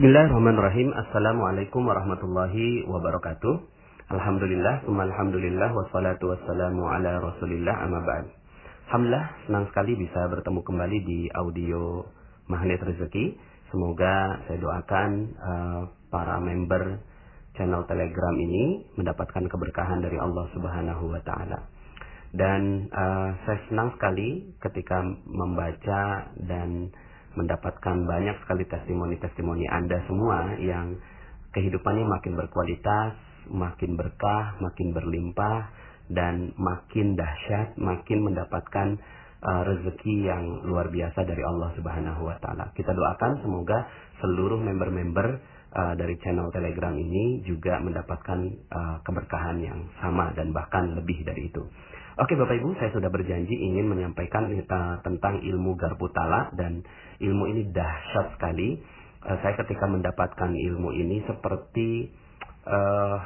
Bismillahirrahmanirrahim. Assalamualaikum warahmatullahi wabarakatuh. Alhamdulillah, alhamdulillah, wassalatu wassalamu ala rasulillah amma ba'd. Alhamdulillah, senang sekali bisa bertemu kembali di audio Magnet Rezeki. Semoga saya doakan uh, para member channel Telegram ini mendapatkan keberkahan dari Allah Subhanahu wa taala. Dan uh, saya senang sekali ketika membaca dan mendapatkan banyak sekali testimoni-testimoni Anda semua yang kehidupannya makin berkualitas, makin berkah, makin berlimpah, dan makin dahsyat, makin mendapatkan uh, rezeki yang luar biasa dari Allah Subhanahu wa taala. Kita doakan semoga seluruh member-member uh, dari channel Telegram ini juga mendapatkan uh, keberkahan yang sama dan bahkan lebih dari itu. Oke Bapak Ibu, saya sudah berjanji ingin menyampaikan tentang ilmu Garputala dan ilmu ini dahsyat sekali. Uh, saya ketika mendapatkan ilmu ini seperti uh,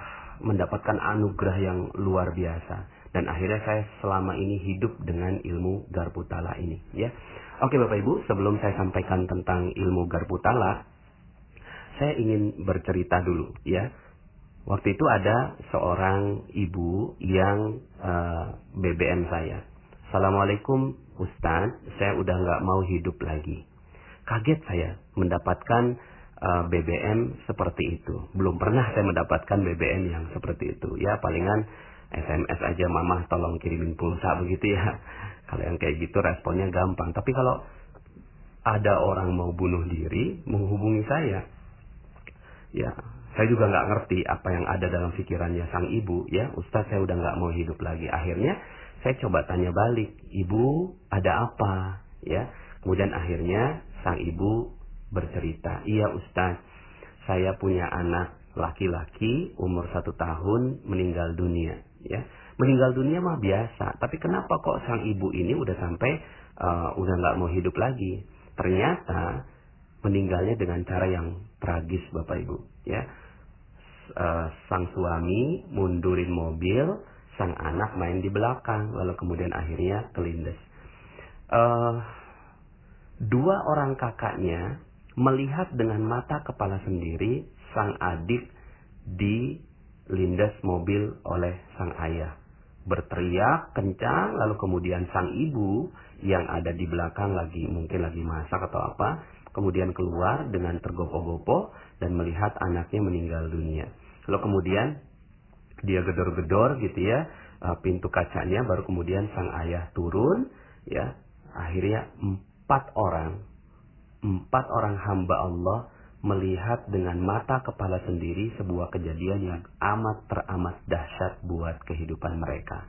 mendapatkan anugerah yang luar biasa dan akhirnya saya selama ini hidup dengan ilmu Garputala ini ya. Oke Bapak Ibu, sebelum saya sampaikan tentang ilmu Garputala, saya ingin bercerita dulu ya Waktu itu ada seorang ibu yang uh, eh, BBM saya. Assalamualaikum Ustaz, saya udah nggak mau hidup lagi. Kaget saya mendapatkan uh, eh, BBM seperti itu. Belum pernah saya mendapatkan BBM yang seperti itu. Ya palingan SMS aja mama tolong kirimin pulsa begitu ya. Kalau yang kayak gitu responnya gampang. Tapi kalau ada orang mau bunuh diri menghubungi saya, ya saya juga nggak ngerti apa yang ada dalam pikirannya sang ibu. Ya Ustadz saya udah nggak mau hidup lagi. Akhirnya saya coba tanya balik ibu ada apa? Ya kemudian akhirnya sang ibu bercerita iya Ustadz saya punya anak laki-laki umur satu tahun meninggal dunia. Ya meninggal dunia mah biasa tapi kenapa kok sang ibu ini udah sampai uh, udah nggak mau hidup lagi? Ternyata meninggalnya dengan cara yang tragis bapak ibu. Ya uh, sang suami mundurin mobil, sang anak main di belakang, lalu kemudian akhirnya kelindes. Uh, dua orang kakaknya melihat dengan mata kepala sendiri sang adik dilindas mobil oleh sang ayah. Berteriak kencang, lalu kemudian sang ibu yang ada di belakang lagi mungkin lagi masak atau apa, kemudian keluar dengan tergopoh-gopoh dan melihat anaknya meninggal dunia. Lalu kemudian dia gedor-gedor gitu ya uh, pintu kacanya baru kemudian sang ayah turun ya akhirnya empat orang empat orang hamba Allah melihat dengan mata kepala sendiri sebuah kejadian yang amat teramat dahsyat buat kehidupan mereka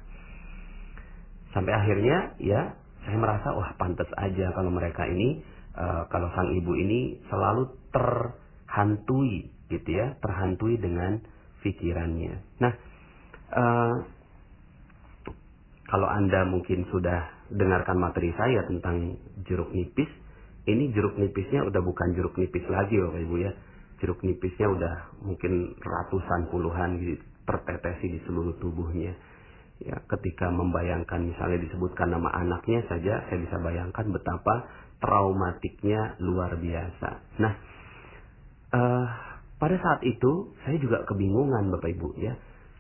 sampai akhirnya ya saya merasa wah pantas aja kalau mereka ini uh, kalau sang ibu ini selalu terhantui gitu ya, terhantui dengan pikirannya. Nah, uh, kalau Anda mungkin sudah dengarkan materi saya tentang jeruk nipis, ini jeruk nipisnya udah bukan jeruk nipis lagi Bapak Ibu ya. Jeruk nipisnya udah mungkin ratusan puluhan gitu, tertetesi di seluruh tubuhnya. Ya, ketika membayangkan misalnya disebutkan nama anaknya saja, saya bisa bayangkan betapa traumatiknya luar biasa. Nah, uh, pada saat itu saya juga kebingungan Bapak Ibu ya.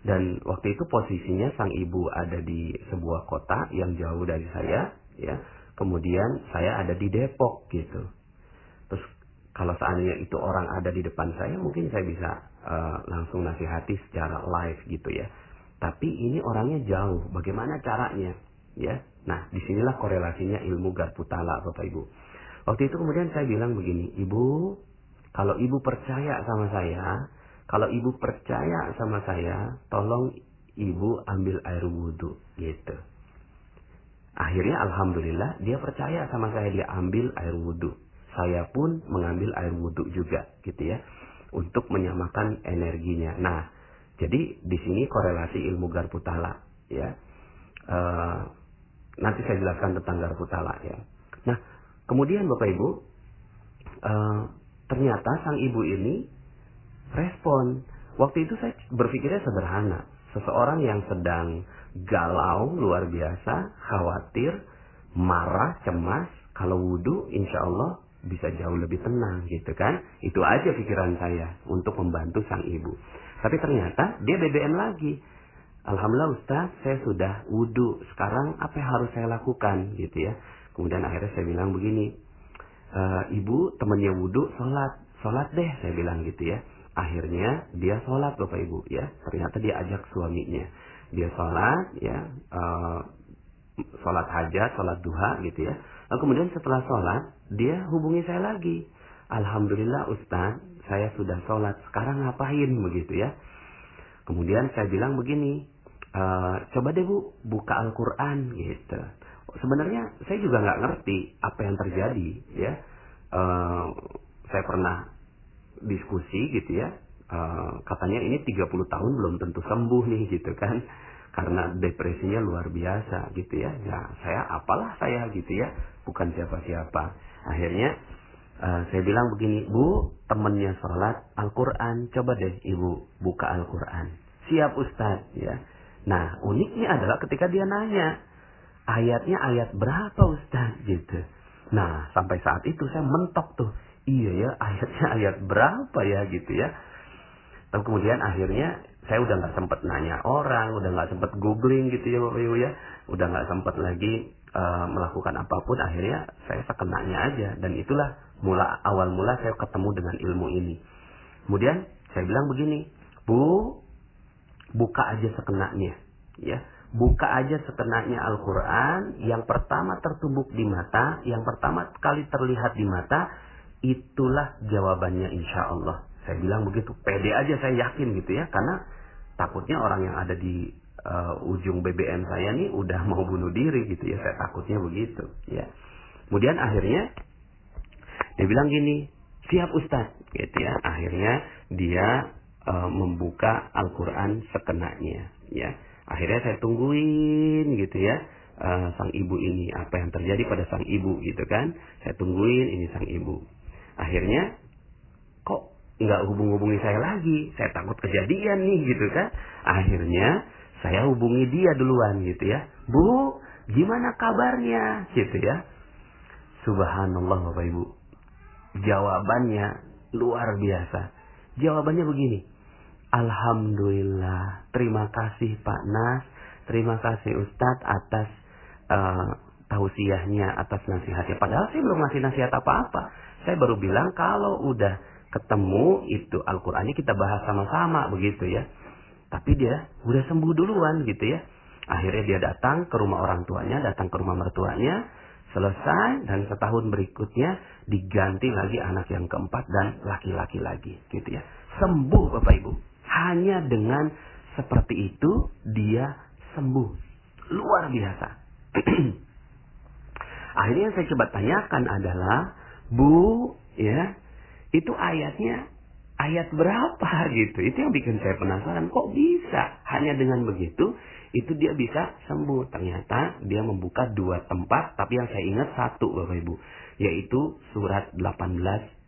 Dan waktu itu posisinya sang ibu ada di sebuah kota yang jauh dari saya ya. Kemudian saya ada di Depok gitu. Terus kalau seandainya itu orang ada di depan saya mungkin saya bisa uh, langsung nasihati secara live gitu ya. Tapi ini orangnya jauh. Bagaimana caranya? Ya. Nah, di sinilah korelasinya ilmu Garputala Bapak Ibu. Waktu itu kemudian saya bilang begini, Ibu, kalau ibu percaya sama saya, kalau ibu percaya sama saya, tolong ibu ambil air wudhu gitu. Akhirnya alhamdulillah dia percaya sama saya dia ambil air wudhu. Saya pun mengambil air wudhu juga gitu ya untuk menyamakan energinya. Nah, jadi di sini korelasi ilmu garputala ya. Uh, nanti saya jelaskan tentang garputala ya. Nah, kemudian Bapak Ibu, uh, Ternyata sang ibu ini respon. Waktu itu saya berpikirnya sederhana. Seseorang yang sedang galau luar biasa, khawatir, marah, cemas, kalau wudhu insya Allah bisa jauh lebih tenang gitu kan. Itu aja pikiran saya untuk membantu sang ibu. Tapi ternyata dia BBM lagi. Alhamdulillah Ustaz, saya sudah wudhu. Sekarang apa yang harus saya lakukan gitu ya. Kemudian akhirnya saya bilang begini, e, Ibu temannya wudhu, sholat. Sholat deh, saya bilang gitu ya. Akhirnya dia sholat Bapak Ibu ya. Ternyata dia ajak suaminya. Dia sholat ya, uh, sholat hajat, sholat duha gitu ya. Lalu kemudian setelah sholat, dia hubungi saya lagi. Alhamdulillah Ustaz, saya sudah sholat. Sekarang ngapain begitu ya? Kemudian saya bilang begini, e, coba deh bu buka Al-Quran gitu. Sebenarnya saya juga nggak ngerti apa yang terjadi ya. E, saya pernah diskusi gitu ya. E, katanya ini 30 tahun belum tentu sembuh nih gitu kan karena depresinya luar biasa gitu ya. Ya saya apalah saya gitu ya, bukan siapa-siapa. Akhirnya uh, saya bilang begini, Bu, temennya sholat Al-Quran, coba deh ibu buka Al-Quran. Siap Ustaz ya. Nah uniknya adalah ketika dia nanya, ayatnya ayat berapa Ustaz gitu. Nah sampai saat itu saya mentok tuh, iya ya ayatnya ayat berapa ya gitu ya. Tapi kemudian akhirnya saya udah nggak sempet nanya orang, udah nggak sempet googling gitu ya Bapak Ibu ya, udah nggak sempet lagi uh, melakukan apa pun, akhirnya saya sekenanya aja dan itulah mula awal mula saya ketemu dengan ilmu ini. Kemudian saya bilang begini, Bu, buka aja sekenanya, ya, buka aja sekenanya Al-Quran, yang pertama tertumbuk di mata, yang pertama kali terlihat di mata, itulah jawabannya insya Allah. Saya bilang begitu, pede aja saya yakin gitu ya, karena takutnya orang yang ada di uh, ujung BBM saya nih udah mau bunuh diri gitu ya. Saya takutnya begitu ya. Kemudian akhirnya dia bilang gini siap Ustadz gitu ya. Akhirnya dia uh, membuka Al-Quran sekenanya ya. Akhirnya saya tungguin gitu ya uh, sang ibu ini. Apa yang terjadi pada sang ibu gitu kan. Saya tungguin ini sang ibu akhirnya kok nggak hubung-hubungi saya lagi. Saya takut kejadian nih gitu kan. Akhirnya saya hubungi dia duluan gitu ya. Bu, gimana kabarnya? Gitu ya. Subhanallah Bapak Ibu. Jawabannya luar biasa. Jawabannya begini. Alhamdulillah. Terima kasih Pak Nas. Terima kasih Ustadz atas uh, tausiahnya, atas nasihatnya. Padahal saya belum ngasih nasihat apa-apa. Saya baru bilang kalau udah ketemu itu Al-Qur'annya kita bahas sama-sama begitu ya. Tapi dia udah sembuh duluan gitu ya. Akhirnya dia datang ke rumah orang tuanya, datang ke rumah mertuanya, selesai dan setahun berikutnya diganti lagi anak yang keempat dan laki-laki lagi gitu ya. Sembuh Bapak Ibu. Hanya dengan seperti itu dia sembuh. Luar biasa. Akhirnya yang saya coba tanyakan adalah, Bu, ya, itu ayatnya ayat berapa gitu. Itu yang bikin saya penasaran. Kok bisa? Hanya dengan begitu, itu dia bisa sembuh. Ternyata dia membuka dua tempat, tapi yang saya ingat satu Bapak Ibu. Yaitu surat 18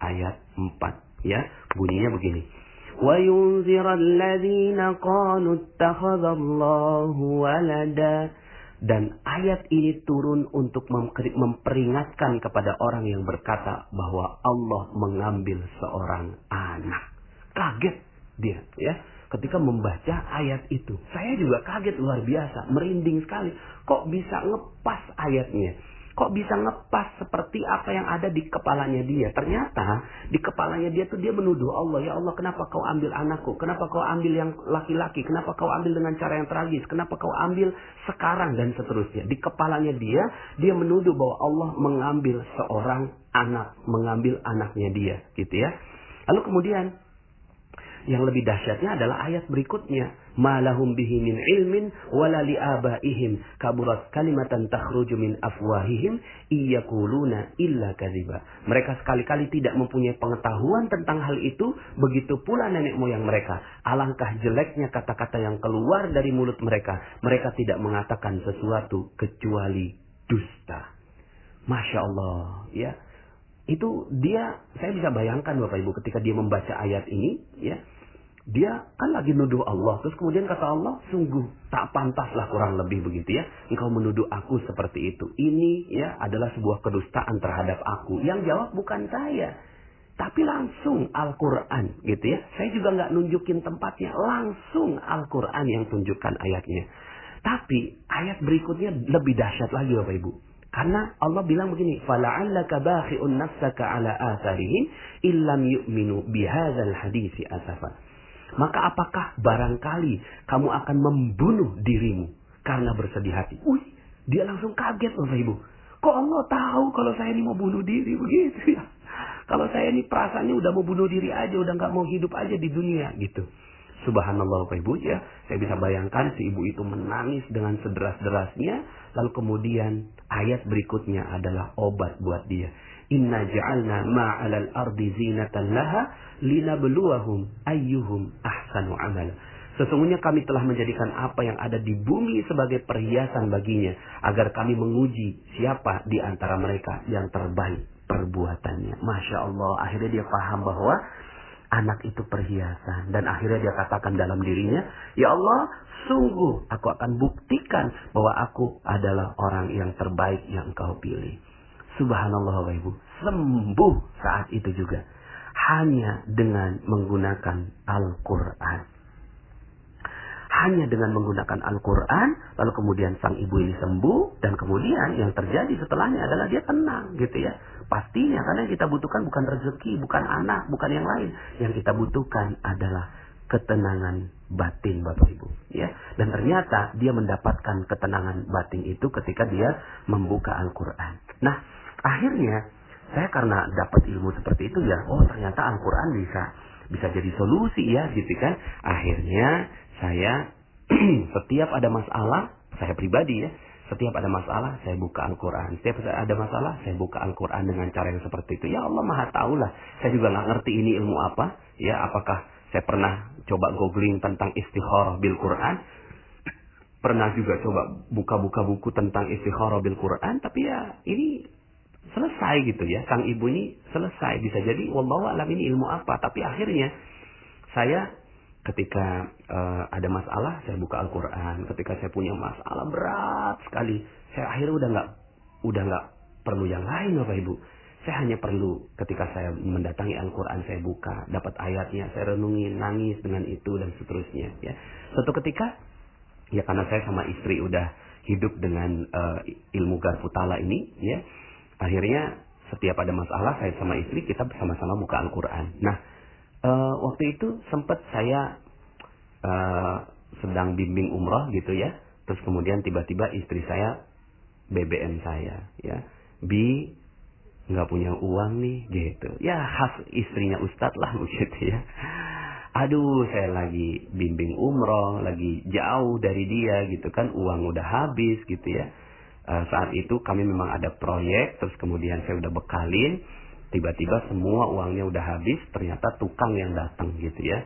ayat 4. Ya, bunyinya begini. وَيُنْزِرَ الَّذِينَ قَالُوا اتَّخَذَ اللَّهُ وَلَدًا dan ayat ini turun untuk memperingatkan kepada orang yang berkata bahwa Allah mengambil seorang anak. Kaget dia ya ketika membaca ayat itu. Saya juga kaget luar biasa, merinding sekali. Kok bisa ngepas ayatnya? Kok bisa ngepas seperti apa yang ada di kepalanya dia. Ternyata di kepalanya dia tuh dia menuduh Allah, ya Allah kenapa kau ambil anakku? Kenapa kau ambil yang laki-laki? Kenapa kau ambil dengan cara yang tragis? Kenapa kau ambil sekarang dan seterusnya? Di kepalanya dia, dia menuduh bahwa Allah mengambil seorang anak, mengambil anaknya dia, gitu ya. Lalu kemudian yang lebih dahsyatnya adalah ayat berikutnya. Malahum bihi min ilmin wala li abaihim kaburat kalimatan takhruju min afwahihim iyakuluna illa kadhiba. Mereka sekali-kali tidak mempunyai pengetahuan tentang hal itu, begitu pula nenek moyang mereka. Alangkah jeleknya kata-kata yang keluar dari mulut mereka. Mereka tidak mengatakan sesuatu kecuali dusta. Masya Allah, ya itu dia saya bisa bayangkan Bapak Ibu ketika dia membaca ayat ini ya dia kan lagi nuduh Allah. Terus kemudian kata Allah, sungguh tak pantaslah kurang lebih begitu ya. Engkau menuduh aku seperti itu. Ini ya adalah sebuah kedustaan terhadap aku. Yang jawab bukan saya. Tapi langsung Al-Quran gitu ya. Saya juga nggak nunjukin tempatnya. Langsung Al-Quran yang tunjukkan ayatnya. Tapi ayat berikutnya lebih dahsyat lagi Bapak Ibu. Karena Allah bilang begini, فَلَعَلَّكَ بَاخِئُ النَّفْسَكَ عَلَىٰ atharihim إِلَّمْ يُؤْمِنُوا بِهَذَا hadisi asafa." Maka apakah barangkali kamu akan membunuh dirimu karena bersedih hati? Wih, dia langsung kaget Bapak Ibu. Kok Allah tahu kalau saya ini mau bunuh diri begitu ya? Kalau saya ini perasaannya udah mau bunuh diri aja, udah nggak mau hidup aja di dunia gitu. Subhanallah Bapak Ibu ya, saya bisa bayangkan si ibu itu menangis dengan sederas-derasnya, lalu kemudian ayat berikutnya adalah obat buat dia. Inna ja'alna ma'alal ardi zinatan laha linabluwahum ayyuhum ahsanu amala. Sesungguhnya kami telah menjadikan apa yang ada di bumi sebagai perhiasan baginya agar kami menguji siapa di antara mereka yang terbaik perbuatannya. Masya Allah, akhirnya dia paham bahwa anak itu perhiasan dan akhirnya dia katakan dalam dirinya, "Ya Allah, sungguh aku akan buktikan bahwa aku adalah orang yang terbaik yang Engkau pilih." Subhanallah Bapak Ibu, sembuh saat itu juga hanya dengan menggunakan Al-Quran. Hanya dengan menggunakan Al-Quran, lalu kemudian sang ibu ini sembuh, dan kemudian yang terjadi setelahnya adalah dia tenang gitu ya. Pastinya karena yang kita butuhkan bukan rezeki, bukan anak, bukan yang lain. Yang kita butuhkan adalah ketenangan batin Bapak Ibu ya dan ternyata dia mendapatkan ketenangan batin itu ketika dia membuka Al-Qur'an. Nah, akhirnya saya karena dapat ilmu seperti itu ya, oh ternyata Al-Quran bisa bisa jadi solusi ya gitu kan. Akhirnya saya setiap ada masalah, saya pribadi ya, setiap ada masalah saya buka Al-Quran. Setiap ada masalah saya buka Al-Quran dengan cara yang seperti itu. Ya Allah maha tahu lah. Saya juga nggak ngerti ini ilmu apa. Ya apakah saya pernah coba googling tentang istikharah bil Quran. Pernah juga coba buka-buka buku tentang istikharah bil Quran. Tapi ya ini selesai gitu ya. Sang ibu ini selesai. Bisa jadi wallahu alam ini ilmu apa. Tapi akhirnya saya ketika uh, ada masalah saya buka Al-Qur'an. Ketika saya punya masalah berat sekali, saya akhirnya udah nggak udah nggak perlu yang lain Bapak Ibu. Saya hanya perlu ketika saya mendatangi Al-Quran saya buka, dapat ayatnya, saya renungi, nangis dengan itu dan seterusnya. Ya, suatu ketika ya karena saya sama istri udah hidup dengan uh, ilmu garputala ini, ya akhirnya setiap ada masalah saya sama istri kita bersama-sama buka Al-Quran. Nah, e, waktu itu sempat saya e, sedang bimbing umroh gitu ya. Terus kemudian tiba-tiba istri saya BBM saya ya. Bi nggak punya uang nih gitu. Ya khas istrinya Ustadz lah begitu ya. Aduh saya lagi bimbing umroh, lagi jauh dari dia gitu kan. Uang udah habis gitu ya uh, saat itu kami memang ada proyek terus kemudian saya udah bekalin tiba-tiba semua uangnya udah habis ternyata tukang yang datang gitu ya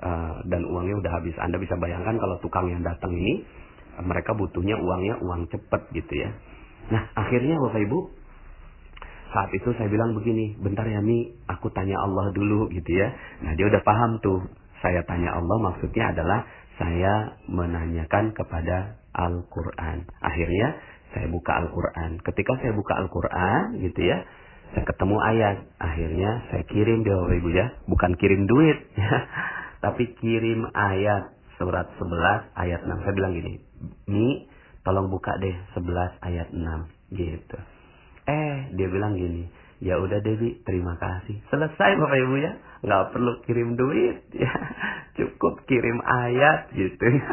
uh, dan uangnya udah habis anda bisa bayangkan kalau tukang yang datang ini uh, mereka butuhnya uangnya uang cepet gitu ya nah akhirnya bapak ibu saat itu saya bilang begini, bentar ya Mi, aku tanya Allah dulu gitu ya. Nah dia udah paham tuh, saya tanya Allah maksudnya adalah saya menanyakan kepada Al-Quran. Akhirnya saya buka Al-Quran. Ketika saya buka Al-Quran gitu ya, saya ketemu ayat. Akhirnya saya kirim dia Bapak Ibu ya. Bukan kirim duit ya. Tapi kirim ayat surat 11 ayat 6. Saya bilang gini, Mi tolong buka deh 11 ayat 6 gitu. Eh dia bilang gini, ya udah Dewi terima kasih. Selesai Bapak Ibu ya. Nggak perlu kirim duit ya. Cukup kirim ayat gitu ya.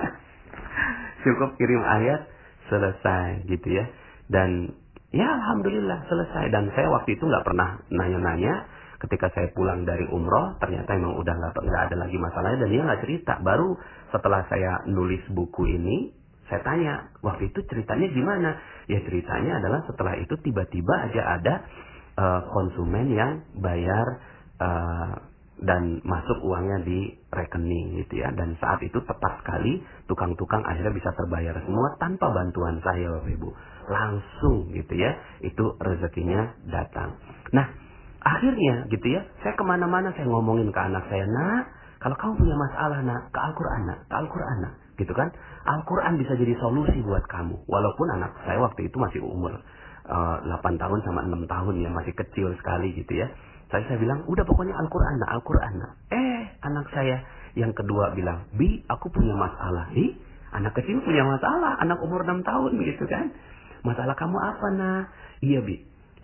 Cukup kirim ayat selesai gitu ya. Dan ya alhamdulillah selesai. Dan saya waktu itu nggak pernah nanya-nanya. Ketika saya pulang dari umroh ternyata emang udah nggak ada lagi masalahnya. Dan dia nggak cerita. Baru setelah saya nulis buku ini saya tanya waktu itu ceritanya gimana? Ya ceritanya adalah setelah itu tiba-tiba aja ada uh, konsumen yang bayar uh, dan masuk uangnya di rekening gitu ya dan saat itu tepat sekali tukang-tukang akhirnya bisa terbayar semua tanpa bantuan saya Bapak Ibu langsung gitu ya itu rezekinya datang nah akhirnya gitu ya saya ke mana-mana saya ngomongin ke anak saya nah Kalau kamu punya masalah nak, ke Al-Quran nak, ke Al-Quran nak, gitu kan? Al-Quran bisa jadi solusi buat kamu. Walaupun anak saya waktu itu masih umur uh, eh, 8 tahun sama 6 tahun ya, masih kecil sekali gitu ya. Saya saya bilang, udah pokoknya Al-Quran nak, Al-Quran nak. Eh, anak saya yang kedua bilang, Bi, aku punya masalah. Hi, anak kecil punya masalah, anak umur 6 tahun gitu kan. Masalah kamu apa nak? Iya Bi,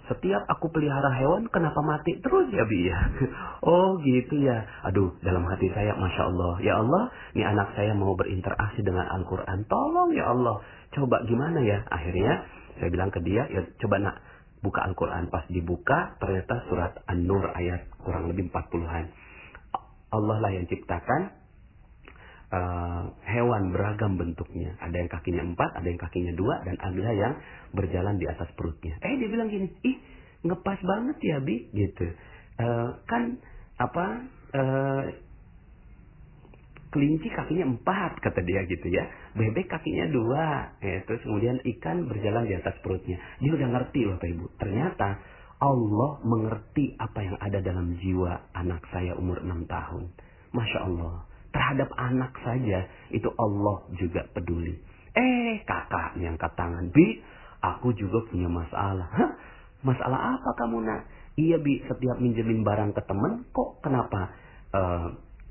setiap aku pelihara hewan kenapa mati terus ya bi ya oh gitu ya aduh dalam hati saya masya Allah ya Allah ini anak saya mau berinteraksi dengan Al-Quran tolong ya Allah coba gimana ya akhirnya saya bilang ke dia ya coba nak buka Al-Quran pas dibuka ternyata surat An-Nur ayat kurang lebih 40-an Allah lah yang ciptakan uh, hewan beragam bentuknya. Ada yang kakinya empat, ada yang kakinya dua, dan ada yang berjalan di atas perutnya. Eh dia bilang gini, ih ngepas banget ya bi, gitu. Uh, kan apa? Uh, kelinci kakinya empat kata dia gitu ya bebek kakinya dua ya, terus kemudian ikan berjalan di atas perutnya dia udah ngerti bapak ibu ternyata Allah mengerti apa yang ada dalam jiwa anak saya umur enam tahun masya Allah Terhadap anak saja itu Allah juga peduli. Eh kakak yang angkat tangan. Bi, aku juga punya masalah. Hah? Masalah apa kamu nak? Iya bi, setiap minjemin barang ke temen, kok kenapa? Uh,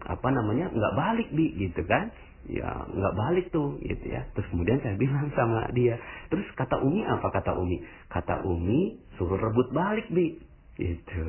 apa namanya nggak balik bi gitu kan? Ya nggak balik tuh gitu ya. Terus kemudian saya bilang sama dia. Terus kata Umi apa kata Umi? Kata Umi suruh rebut balik bi. Gitu.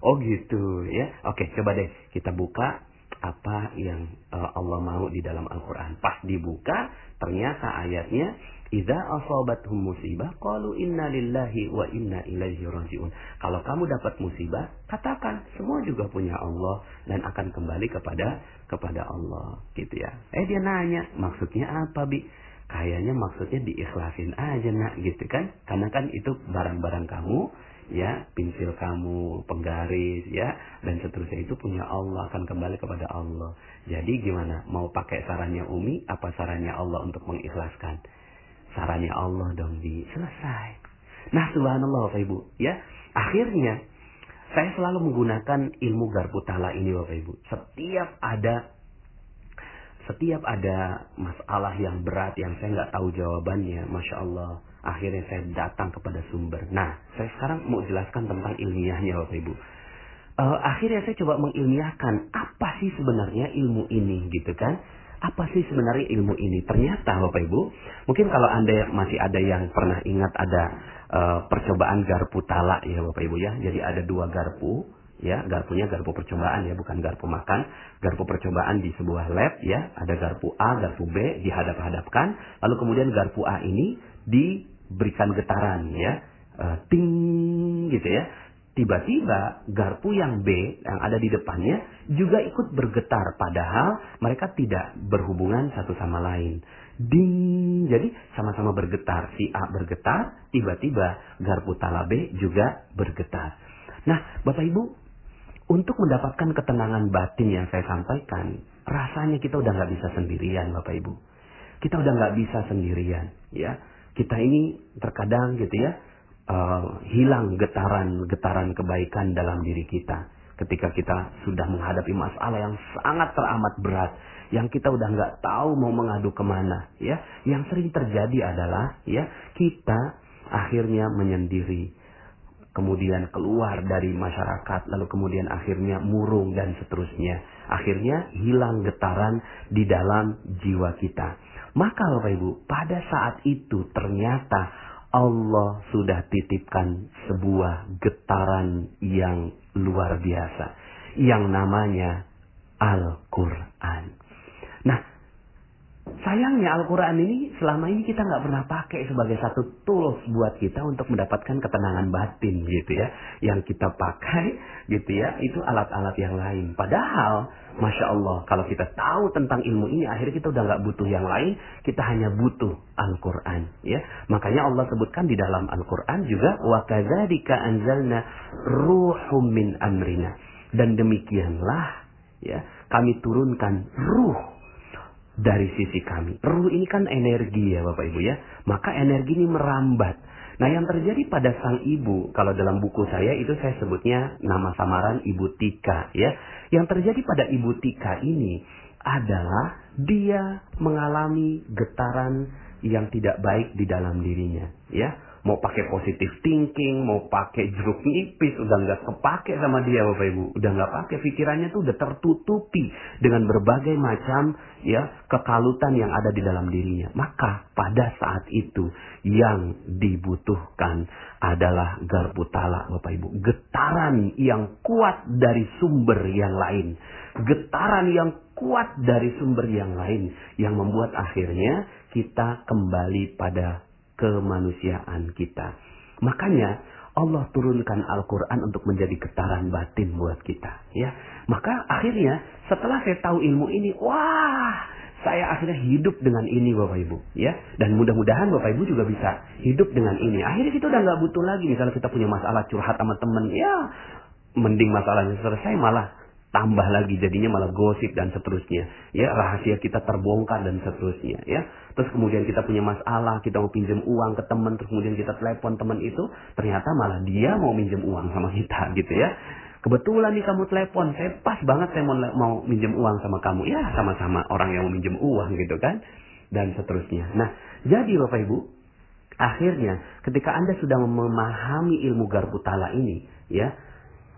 Oh gitu ya. Oke coba deh kita buka apa yang uh, Allah mau di dalam Al-Quran. Pas dibuka, ternyata ayatnya, Iza asobathum musibah, qalu inna lillahi wa inna ilaihi rajiun. Kalau kamu dapat musibah, katakan semua juga punya Allah dan akan kembali kepada kepada Allah, gitu ya. Eh dia nanya, maksudnya apa bi? Kayaknya maksudnya diikhlasin aja nak, gitu kan? Karena kan itu barang-barang kamu ya pensil kamu penggaris ya dan seterusnya. Itu punya Allah akan kembali kepada Allah. Jadi gimana? Mau pakai sarannya Umi apa sarannya Allah untuk mengikhlaskan? Sarannya Allah dong di. Selesai. Nah subhanallah Bapak Ibu ya. Akhirnya saya selalu menggunakan ilmu garpu tala ini Bapak Ibu. Setiap ada setiap ada masalah yang berat yang saya nggak tahu jawabannya, masya Allah, Akhirnya saya datang kepada sumber. Nah, saya sekarang mau jelaskan tentang ilmiahnya Bapak Ibu. Uh, akhirnya saya coba mengilmiahkan apa sih sebenarnya ilmu ini gitu kan. Apa sih sebenarnya ilmu ini? Ternyata Bapak Ibu, mungkin kalau Anda masih ada yang pernah ingat ada uh, percobaan garpu talak ya Bapak Ibu ya. Jadi ada dua garpu, ya garpunya garpu percobaan ya bukan garpu makan garpu percobaan di sebuah lab ya ada garpu A garpu B dihadap-hadapkan lalu kemudian garpu A ini diberikan getaran ya. Uh, ting gitu ya. Tiba-tiba garpu yang B yang ada di depannya juga ikut bergetar padahal mereka tidak berhubungan satu sama lain. Ding jadi sama-sama bergetar. Si A bergetar tiba-tiba garpu tala B juga bergetar. Nah Bapak Ibu untuk mendapatkan ketenangan batin yang saya sampaikan rasanya kita udah nggak bisa sendirian Bapak Ibu. Kita udah nggak bisa sendirian ya kita ini terkadang gitu ya uh, hilang getaran-getaran kebaikan dalam diri kita. Ketika kita sudah menghadapi masalah yang sangat teramat berat yang kita udah nggak tahu mau mengadu ke mana ya. Yang sering terjadi adalah ya kita akhirnya menyendiri kemudian keluar dari masyarakat lalu kemudian akhirnya murung dan seterusnya. Akhirnya hilang getaran di dalam jiwa kita maka Bapak Ibu, pada saat itu ternyata Allah sudah titipkan sebuah getaran yang luar biasa. Yang namanya Al-Quran. Nah, sayangnya Al-Quran ini selama ini kita nggak pernah pakai sebagai satu tools buat kita untuk mendapatkan ketenangan batin gitu ya. Yang kita pakai gitu ya, itu alat-alat yang lain. Padahal Masya Allah, kalau kita tahu tentang ilmu ini, akhirnya kita udah nggak butuh yang lain, kita hanya butuh Al-Quran. Ya, makanya Allah sebutkan di dalam Al-Quran juga, kadzalika anzalna ruhum min amrina. Dan demikianlah, ya, kami turunkan ruh dari sisi kami. Ruh ini kan energi ya Bapak Ibu ya. Maka energi ini merambat Nah yang terjadi pada sang ibu, kalau dalam buku saya itu saya sebutnya nama samaran Ibu Tika ya. Yang terjadi pada Ibu Tika ini adalah dia mengalami getaran yang tidak baik di dalam dirinya ya mau pakai positif thinking, mau pakai jeruk nipis, udah nggak kepake sama dia Bapak Ibu, udah nggak pakai pikirannya tuh udah tertutupi dengan berbagai macam ya kekalutan yang ada di dalam dirinya. Maka pada saat itu yang dibutuhkan adalah garpu talak Bapak Ibu, getaran yang kuat dari sumber yang lain, getaran yang kuat dari sumber yang lain yang membuat akhirnya kita kembali pada kemanusiaan kita. Makanya Allah turunkan Al-Quran untuk menjadi getaran batin buat kita. Ya, maka akhirnya setelah saya tahu ilmu ini, wah, saya akhirnya hidup dengan ini Bapak Ibu, ya. Dan mudah-mudahan Bapak Ibu juga bisa hidup dengan ini. Akhirnya kita udah nggak butuh lagi misalnya kita punya masalah curhat sama temen, ya, mending masalahnya selesai malah tambah lagi jadinya malah gosip dan seterusnya ya rahasia kita terbongkar dan seterusnya ya terus kemudian kita punya masalah kita mau pinjam uang ke teman terus kemudian kita telepon teman itu ternyata malah dia mau minjem uang sama kita gitu ya kebetulan nih kamu telepon saya pas banget saya mau mau minjem uang sama kamu ya sama-sama orang yang mau minjem uang gitu kan dan seterusnya nah jadi bapak ibu akhirnya ketika anda sudah memahami ilmu garpu tala ini ya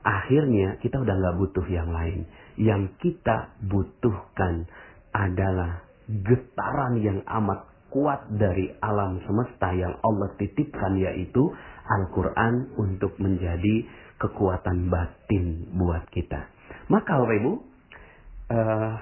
akhirnya kita udah nggak butuh yang lain. Yang kita butuhkan adalah getaran yang amat kuat dari alam semesta yang Allah titipkan yaitu Al-Quran untuk menjadi kekuatan batin buat kita. Maka Bapak Ibu, uh,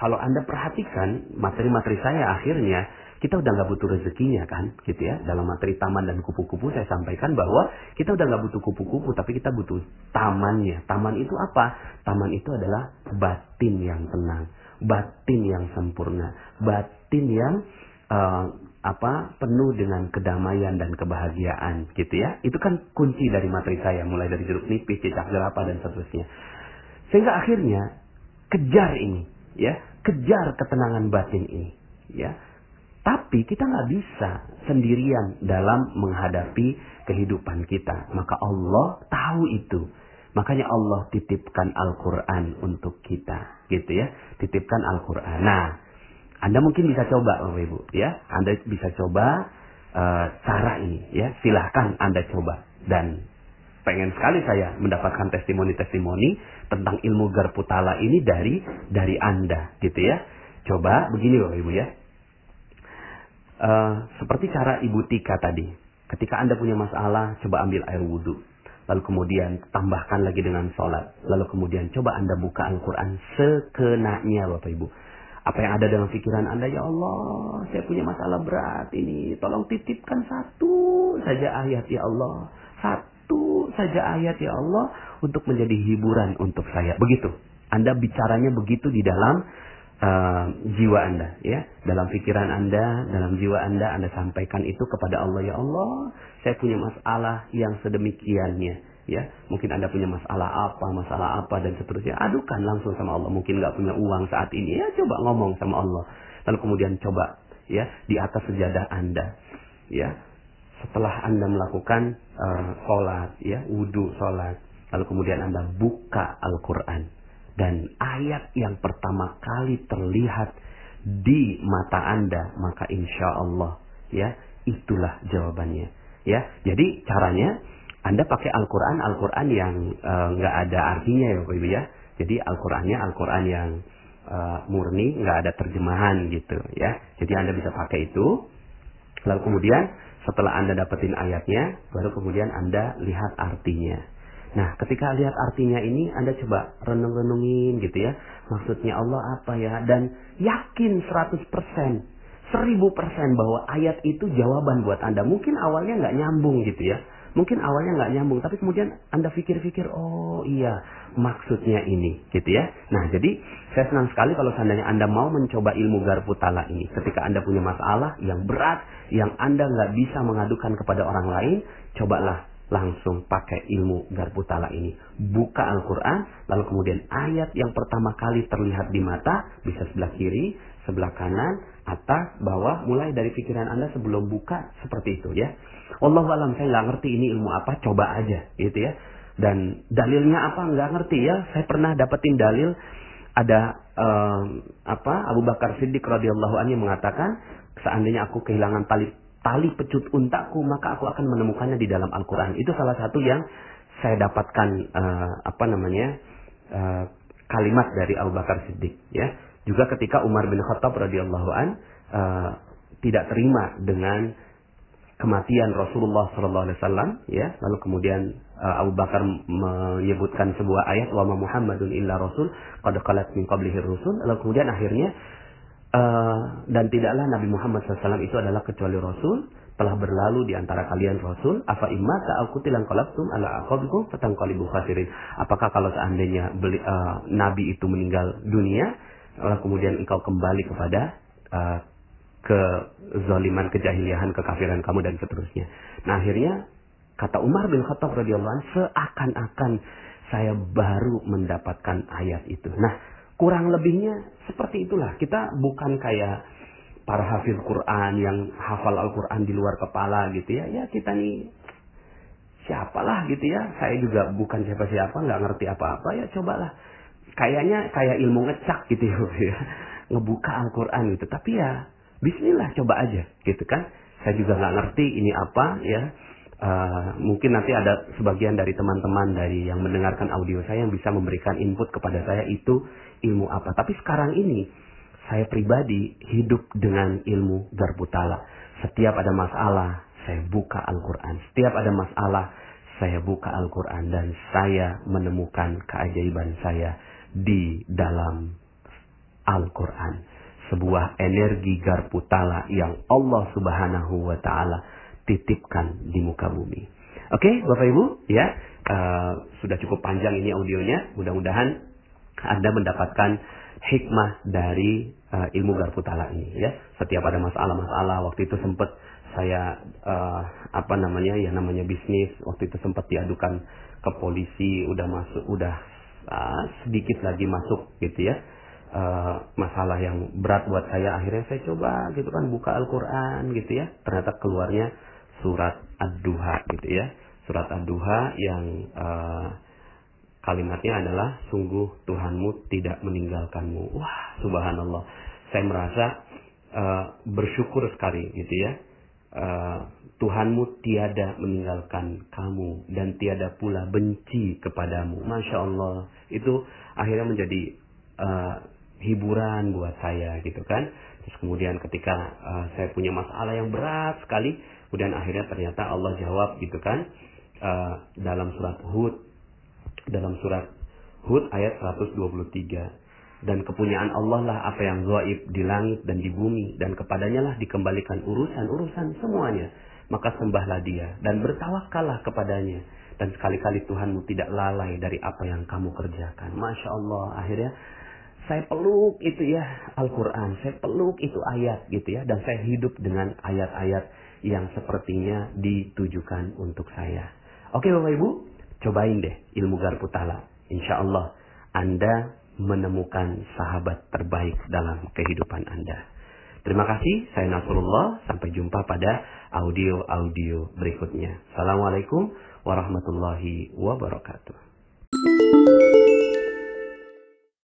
kalau Anda perhatikan materi-materi saya akhirnya kita udah nggak butuh rezekinya kan, gitu ya. Dalam materi taman dan kupu-kupu saya sampaikan bahwa kita udah nggak butuh kupu-kupu, tapi kita butuh tamannya. Taman itu apa? Taman itu adalah batin yang tenang, batin yang sempurna, batin yang uh, apa penuh dengan kedamaian dan kebahagiaan, gitu ya. Itu kan kunci dari materi saya, mulai dari jeruk nipis, cicak jerapah dan seterusnya. Sehingga akhirnya kejar ini, ya, kejar ketenangan batin ini, ya tapi kita nggak bisa sendirian dalam menghadapi kehidupan kita. Maka Allah tahu itu. Makanya Allah titipkan Al-Quran untuk kita. Gitu ya. Titipkan Al-Quran. Nah, Anda mungkin bisa coba Bapak Ibu. ya. Anda bisa coba uh, cara ini. ya. Silahkan Anda coba. Dan pengen sekali saya mendapatkan testimoni-testimoni tentang ilmu garputala ini dari dari Anda. Gitu ya. Coba begini Bapak Ibu ya Uh, seperti cara Ibu Tika tadi. Ketika Anda punya masalah, coba ambil air wudhu. Lalu kemudian tambahkan lagi dengan sholat. Lalu kemudian coba Anda buka Al-Quran sekenanya Bapak Ibu. Apa yang ada dalam pikiran Anda, ya Allah, saya punya masalah berat ini. Tolong titipkan satu saja ayat, ya Allah. Satu saja ayat, ya Allah, untuk menjadi hiburan untuk saya. Begitu. Anda bicaranya begitu di dalam uh, jiwa Anda ya dalam pikiran Anda dalam jiwa Anda Anda sampaikan itu kepada Allah ya Allah saya punya masalah yang sedemikiannya ya mungkin Anda punya masalah apa masalah apa dan seterusnya. Adukan langsung sama Allah. Mungkin nggak punya uang saat ini. Ya coba ngomong sama Allah. Lalu kemudian coba ya di atas sejadah Anda. Ya setelah Anda melakukan uh, sholat ya wudhu sholat lalu kemudian Anda buka Al-Quran. Dan ayat yang pertama kali terlihat di mata Anda, maka insya Allah ya itulah jawabannya. Ya, jadi caranya Anda pakai Al-Quran, Al-Quran yang eh, nggak uh, ada artinya ya Bapak Ibu ya. Jadi Al-Qurannya Al-Quran yang uh, murni, nggak ada terjemahan gitu ya. Jadi Anda bisa pakai itu. Lalu kemudian setelah Anda dapetin ayatnya, baru kemudian Anda lihat artinya. Nah, ketika lihat artinya ini, Anda coba renung-renungin gitu ya. Maksudnya Allah apa ya? Dan yakin 100%, 1000% bahwa ayat itu jawaban buat Anda. Mungkin awalnya nggak nyambung gitu ya. Mungkin awalnya nggak nyambung, tapi kemudian Anda pikir-pikir, oh iya, maksudnya ini, gitu ya. Nah, jadi saya senang sekali kalau seandainya Anda mau mencoba ilmu garpu tala ini. Ketika Anda punya masalah yang berat, yang Anda nggak bisa mengadukan kepada orang lain, cobalah langsung pakai ilmu garpu tala ini. Buka Al-Quran, lalu kemudian ayat yang pertama kali terlihat di mata, bisa sebelah kiri, sebelah kanan, atas, bawah, mulai dari pikiran Anda sebelum buka seperti itu ya. Allah alam saya nggak ngerti ini ilmu apa, coba aja gitu ya. Dan dalilnya apa nggak ngerti ya. Saya pernah dapetin dalil ada um, apa Abu Bakar Siddiq radhiyallahu anhu mengatakan seandainya aku kehilangan tali tali pecut untaku maka aku akan menemukannya di dalam Al-Qur'an. Itu salah satu yang saya dapatkan uh, apa namanya uh, kalimat dari Abu Bakar Siddiq ya. Juga ketika Umar bin Khattab radhiyallahu an uh, tidak terima dengan kematian Rasulullah sallallahu alaihi wasallam ya, lalu kemudian uh, Abu Bakar menyebutkan sebuah ayat wa Muhammadun illa rasul qad qalat min qablihi rusul. Lalu kemudian akhirnya uh, dan tidaklah Nabi Muhammad SAW itu adalah kecuali rasul telah berlalu di antara kalian rasul apa imma ta'akutil qalabtum ala aqabikum fatanqalibu khasirin. Apakah kalau seandainya beli, uh, nabi itu meninggal dunia lalu kemudian engkau kembali kepada uh, kezaliman, kejahiliahan, kekafiran kamu dan seterusnya. Nah akhirnya kata Umar bin Khattab radhiyallahu anhu seakan-akan saya baru mendapatkan ayat itu. Nah kurang lebihnya seperti itulah. Kita bukan kayak para hafiz Quran yang hafal Al-Quran di luar kepala gitu ya. Ya kita nih siapalah gitu ya. Saya juga bukan siapa-siapa, nggak ngerti apa-apa ya cobalah kayaknya kayak ilmu ngecak gitu ya ngebuka Al-Quran gitu tapi ya Bismillah coba aja gitu kan. Saya juga nggak ngerti ini apa ya. Uh, mungkin nanti ada sebagian dari teman-teman dari yang mendengarkan audio saya yang bisa memberikan input kepada saya itu ilmu apa. Tapi sekarang ini saya pribadi hidup dengan ilmu garbutala setiap ada masalah saya buka Al-Quran. Setiap ada masalah saya buka Al-Quran. Dan saya menemukan keajaiban saya di dalam Al-Quran. Sebuah energi garpu tala yang Allah subhanahu wa ta'ala titipkan di muka bumi. Oke, okay, Bapak Ibu, ya, uh, sudah cukup panjang ini audionya. Mudah-mudahan Anda mendapatkan hikmah dari uh, ilmu garpu tala ini, ya. Setiap ada masalah-masalah, waktu itu sempat saya uh, apa namanya ya namanya bisnis waktu itu sempat diadukan ke polisi udah masuk udah uh, sedikit lagi masuk gitu ya. Uh, masalah yang berat buat saya akhirnya saya coba gitu kan buka Al-Quran gitu ya. Ternyata keluarnya surat Ad-Duha gitu ya. Surat Ad-Duha yang uh, kalimatnya adalah sungguh Tuhanmu tidak meninggalkanmu. Wah subhanallah. Saya merasa uh, bersyukur sekali gitu ya uh, Tuhanmu tiada meninggalkan kamu dan tiada pula benci kepadamu. Masya Allah. Itu akhirnya menjadi uh, hiburan buat saya gitu kan. Terus kemudian ketika uh, saya punya masalah yang berat sekali, kemudian akhirnya ternyata Allah jawab gitu kan. Uh, dalam surat Hud, dalam surat Hud ayat 123 dan kepunyaan Allah lah apa yang gaib di langit dan di bumi. Dan kepadanya lah dikembalikan urusan-urusan semuanya. Maka sembahlah dia dan bertawakallah kepadanya. Dan sekali-kali Tuhanmu tidak lalai dari apa yang kamu kerjakan. Masya Allah akhirnya saya peluk itu ya Al-Quran. Saya peluk itu ayat gitu ya. Dan saya hidup dengan ayat-ayat yang sepertinya ditujukan untuk saya. Oke Bapak Ibu cobain deh ilmu Garputala Insya Allah Anda menemukan sahabat terbaik dalam kehidupan Anda. Terima kasih, saya Nasrullah. Sampai jumpa pada audio-audio berikutnya. Assalamualaikum warahmatullahi wabarakatuh.